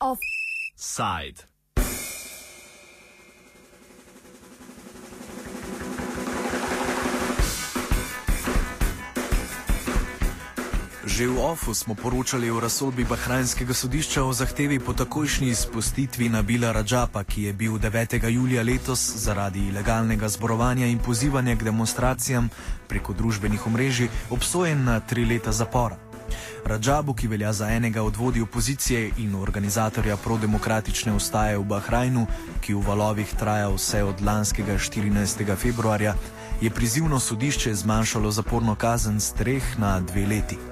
Offside. Že v OFU smo poročali o razsodbi Bahrajnskega sodišča o zahtevi po takojšnji izpustitvi Nabila Rajapa, ki je bil 9. julija letos zaradi ilegalnega zborovanja in pozivanja k demonstracijam preko družbenih omrežij obsojen na tri leta zapora. Rajabu, ki velja za enega od vodij opozicije in organizatorja prodemokratične ustaje v Bahrajnu, ki v valovih traja vse od lanskega 14. februarja, je prizivno sodišče zmanjšalo zaporno kazen z treh na dve leti.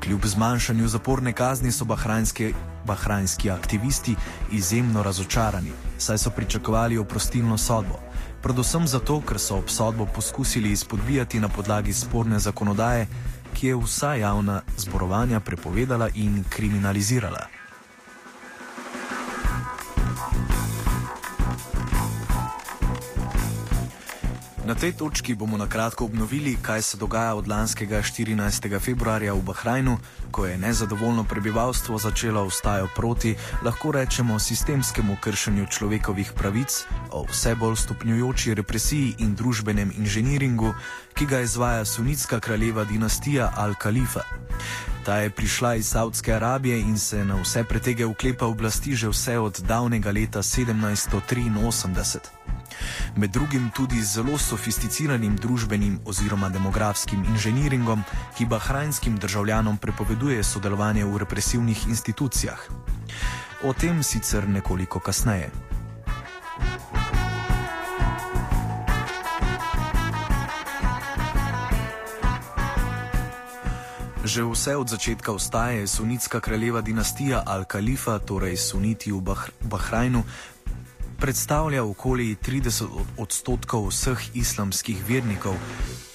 Kljub zmanjšanju zaporne kazni so bahrajnski, bahrajnski aktivisti izjemno razočarani, saj so pričakovali oprostilno sodbo. Predvsem zato, ker so obsodbo poskusili izpodbijati na podlagi sporne zakonodaje, ki je vsa javna zborovanja prepovedala in kriminalizirala. Na tej točki bomo na kratko obnovili, kaj se dogaja od lanskega 14. februarja v Bahrajnu, ko je nezadovoljno prebivalstvo začelo vstajo proti, lahko rečemo, sistemskemu kršenju človekovih pravic, o vse bolj stopnjujoči represiji in družbenem inženiringu, ki ga izvaja sunitska kraljeva dinastija Al-Khalifa. Ta je prišla iz Saudske Arabije in se na vse pretege uklepa oblasti že vse od davnega leta 1783 med drugim tudi z zelo sofisticiranim družbenim oziroma demografskim inženiringom, ki bahrajnskim državljanom prepoveduje sodelovanje v represivnih institucijah. O tem sicer nekoliko kasneje. Že vse od začetka vstaje je sunitska kraljeva dinastija Al-Khalifa, torej suniti v Bahr Bahrajnu, predstavlja okoli 30 odstotkov vseh islamskih vernikov,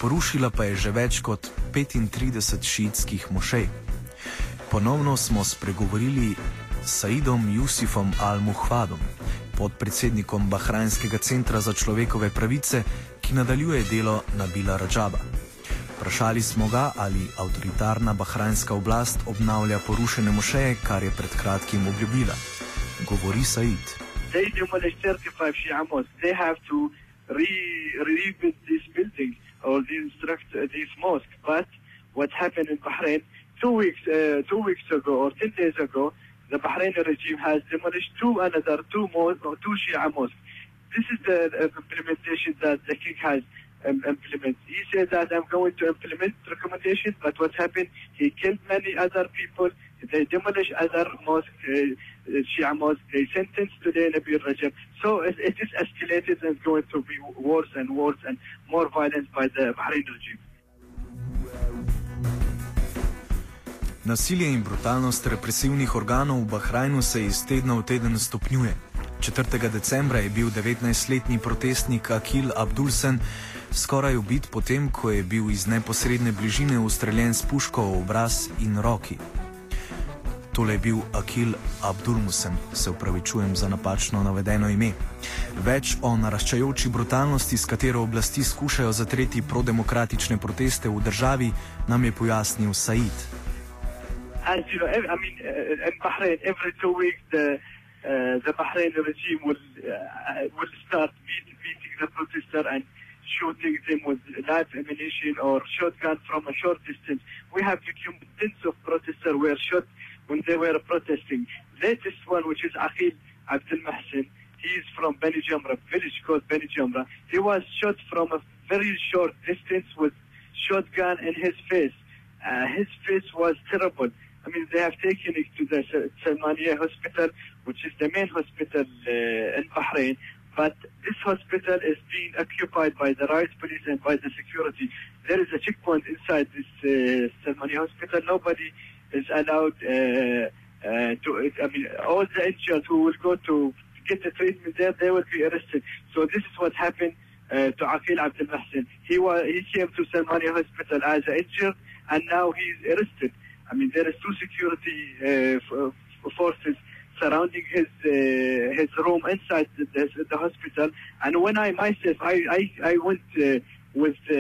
porušila pa je že več kot 35 šiitskih mošej. Ponovno smo spregovorili s Saidom Jusifom Al-Muhvadom, podpredsednikom Bahrajnskega centra za človekove pravice, ki nadaljuje delo Nabila Rajaba. Vprašali smo ga, ali avtoritarna bahrajnska oblast obnavlja porušene mošeje, kar je pred kratkim obljubila. Govori Said. They demolished 35 Shia mosques. They have to re- rebuild this building or reconstruct uh, this mosque. But what happened in Bahrain two weeks uh, two weeks ago or 10 days ago, the Bahraini regime has demolished two another two more two Shia mosques. This is the implementation that the king has um, implemented. He said that I'm going to implement recommendations, but what happened? He killed many other people. They demolished other mosques. Uh, Shia mosque, they sentenced today Nabil Rajab. So it, it is escalated and going to be worse and worse and more violence by the Bahrain regime. Nasilje in brutalnost represivnih organov v Bahrajnu se iz tedna v teden stopnjuje. 4. decembra je bil 19-letni protestnik Akil Abdulsen skoraj ubit potem, ko je bil iz neposredne bližine ustreljen s puško v obraz in roki. Tole je bil Akil Abdulmusen, se upravičujem za napačno navedeno ime. Več o naraščajoči brutalnosti, s katero oblasti skušajo zatreti prodemokratične proteste v državi, nam je pojasnil Said. As you know, I mean, uh, in Bahrain, every two weeks the uh, the Bahraini regime will uh, will start beat, beating the protester and shooting them with live ammunition or shotgun from a short distance. We have documents of protesters were shot when they were protesting. Latest one, which is Akhil Abdel Mahsen, he is from Beni Jamra, village called Beni Jamra. He was shot from a very short distance with shotgun in his face. Uh, his face was terrible. I mean, they have taken it to the Salmania hospital, which is the main hospital uh, in Bahrain. But this hospital is being occupied by the riot police and by the security. There is a checkpoint inside this uh, Salmania hospital. Nobody is allowed uh, uh, to, I mean, all the injured who will go to get the treatment there, they will be arrested. So this is what happened uh, to Aqil Abdel Mahsen. He was he came to Salmania Hospital as an injured, and now he's arrested. I mean, there is two security uh, forces surrounding his uh, his room inside the, the, the, hospital. And when I myself, I I, I went uh, with uh,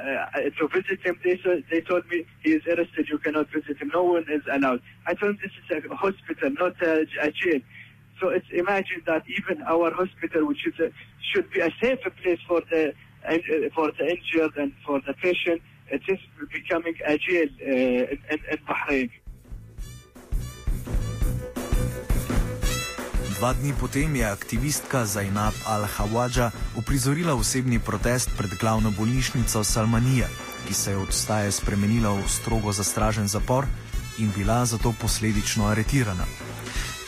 uh, to visit him. They, they told me he is arrested. You cannot visit him. No one is allowed. I told them this is a hospital, not a, a jail. So it's imagine that even our hospital, which is a, should be a safe place for the uh, for the injured and for the patient, it is becoming a jail uh, in, in Bahrain. Dva dni potem je aktivistka Zainab Al-Hawadža uprizorila osebni protest pred glavno bolnišnico Salmanija, ki se je od staje spremenila v strogo zastražen zapor in bila zato posledično aretirana.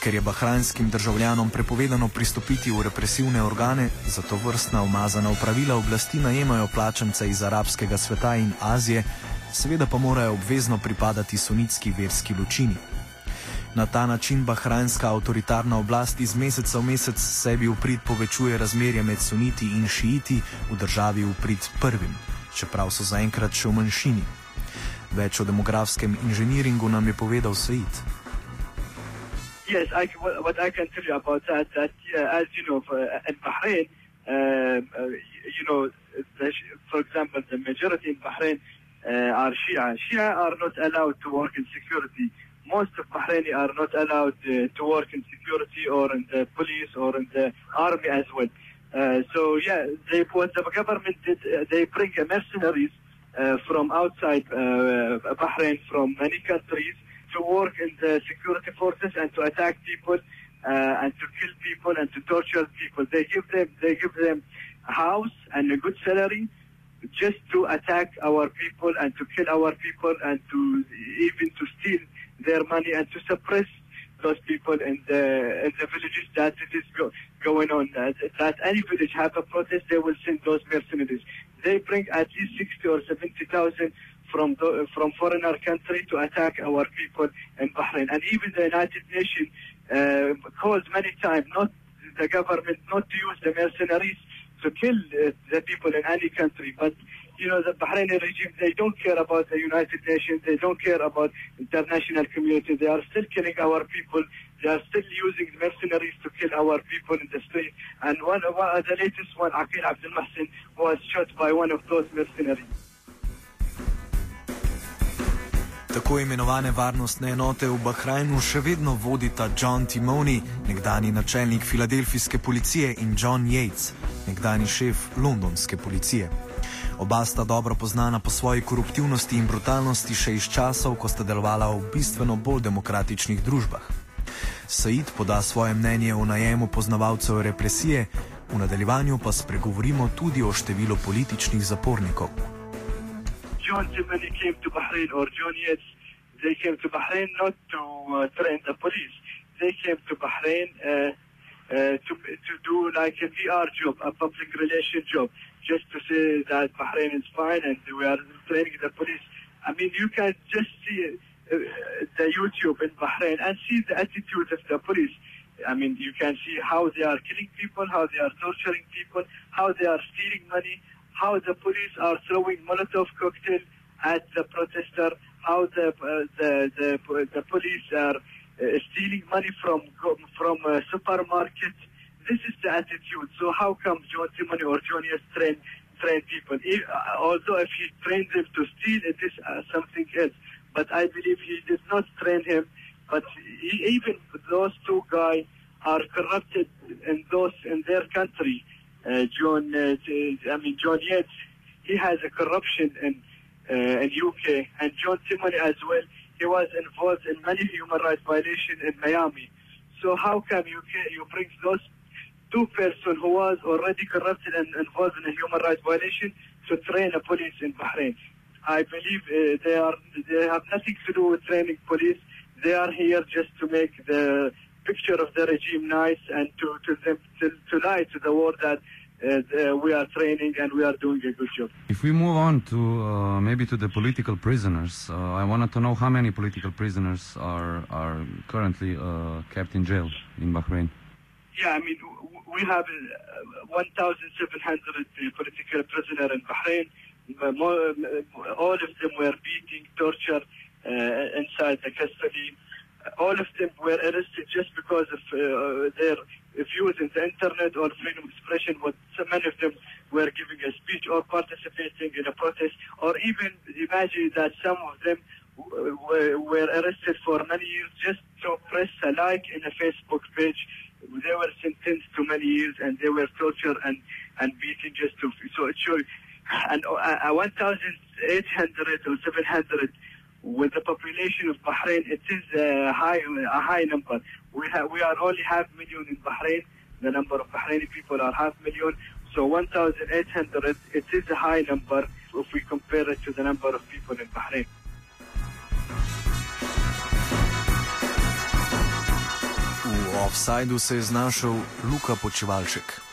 Ker je bahrajnskim državljanom prepovedano pristopiti v represivne organe, zato vrstna umazana upravila oblasti najemajo plačance iz arabskega sveta in Azije, seveda pa morajo obvezno pripadati sunitski verski ločini. Na ta način bahrajnska avtoritarna oblast iz meseca v mesec sebi v prid povečuje razmerje med suniti in šiiti v državi v prid prvim, čeprav so zaenkrat še v manjšini. Več o demografskem inženiringu nam je povedal Said. Yes, I, what I can tell you about that, that uh, as you know, for, uh, in Bahrain, um, uh, you know, the, for example, the majority in Bahrain uh, are Shia. Shia are not allowed to work in security. Most of Bahraini are not allowed uh, to work in security or in the police or in the army as well. Uh, so yeah, they what the government did, uh, they bring mercenaries uh, from outside uh, Bahrain, from many countries, to work in the security forces and to attack people uh, and to kill people and to torture people. They give them they give them a house and a good salary just to attack our people and to kill our people and to even to steal their money and to suppress those people in the in the villages that it is go, going on. Uh, that any village have a protest, they will send those mercenaries. They bring at least sixty or seventy thousand from the, from foreigner country to attack our people in Bahrain, and even the United Nations uh, called many times not the government not to use the mercenaries to kill uh, the people in any country, but you know, the Bahraini regime, they don't care about the United Nations, they don't care about international community. They are still killing our people. They are still using mercenaries to kill our people in the street. And one, one the latest one, Aqil Abdul Mahsin, was shot by one of those mercenaries. Tako imenovane varnostne enote v Bahrajnu še vedno vodita John Timoni, nekdani načelnik filadelfijske policije, in John Yates, nekdani šef londonske policije. Oba sta dobro poznana po svoji koruptivnosti in brutalnosti še iz časov, ko sta delovala v bistveno bolj demokratičnih družbah. Said poda svoje mnenje o najemu poznavalcev represije, v nadaljevanju pa spregovorimo tudi o številu političnih zapornikov. John Timoney came to Bahrain, or John Yates, they came to Bahrain not to uh, train the police. They came to Bahrain uh, to, to do like a PR job, a public relation job. just to say that Bahrain is fine and we are training the police. I mean, you can just see uh, the YouTube in Bahrain and see the attitude of the police. I mean, you can see how they are killing people, how they are torturing people, how they are stealing money, how the police are throwing Molotov cocktail at the protester, how the uh, the, the the police are uh, stealing money from from a supermarket this is the attitude. So how come John Timony or John Yes train train people? If, uh, although if he trained them to steal, it is uh, something else. But I believe he did not train him. But he, even those two guys are corrupted in those in their country. Uh, John, uh, I mean John Yates, he has a corruption in uh, in UK, and John Timony as well. He was involved in many human rights violations in Miami. So how come you can, you bring those two person who was already corrupted and involved in a human rights violation to train a police in Bahrain. I believe uh, they are they have nothing to do with training police. They are here just to make the picture of the regime nice and to to them to, to lie to the world that uh, we are training and we are doing a good job. If we move on to uh, maybe to the political prisoners, uh, I wanted to know how many political prisoners are are currently uh, kept in jail in Bahrain. Yeah, I mean we have uh, 1,700 political prisoners in Bahrain. All of them were beating, tortured uh, inside the custody. All of them were arrested just because of uh, their views in the internet or freedom of expression. What so many of them were giving a speech or participating in a protest, or even imagine that some of them were, were arrested for many years just to press a like in a Facebook page. They were sentenced to many years and they were tortured and, and beaten just to. So it shows. And uh, uh, 1,800 or 700 with the population of Bahrain, it is a high, a high number. We have, we are only half million in Bahrain. The number of Bahraini people are half million. So 1,800, it is a high number compare to the number of people in Bahrain. V offsajdu se je znašel Luka Počivalšek.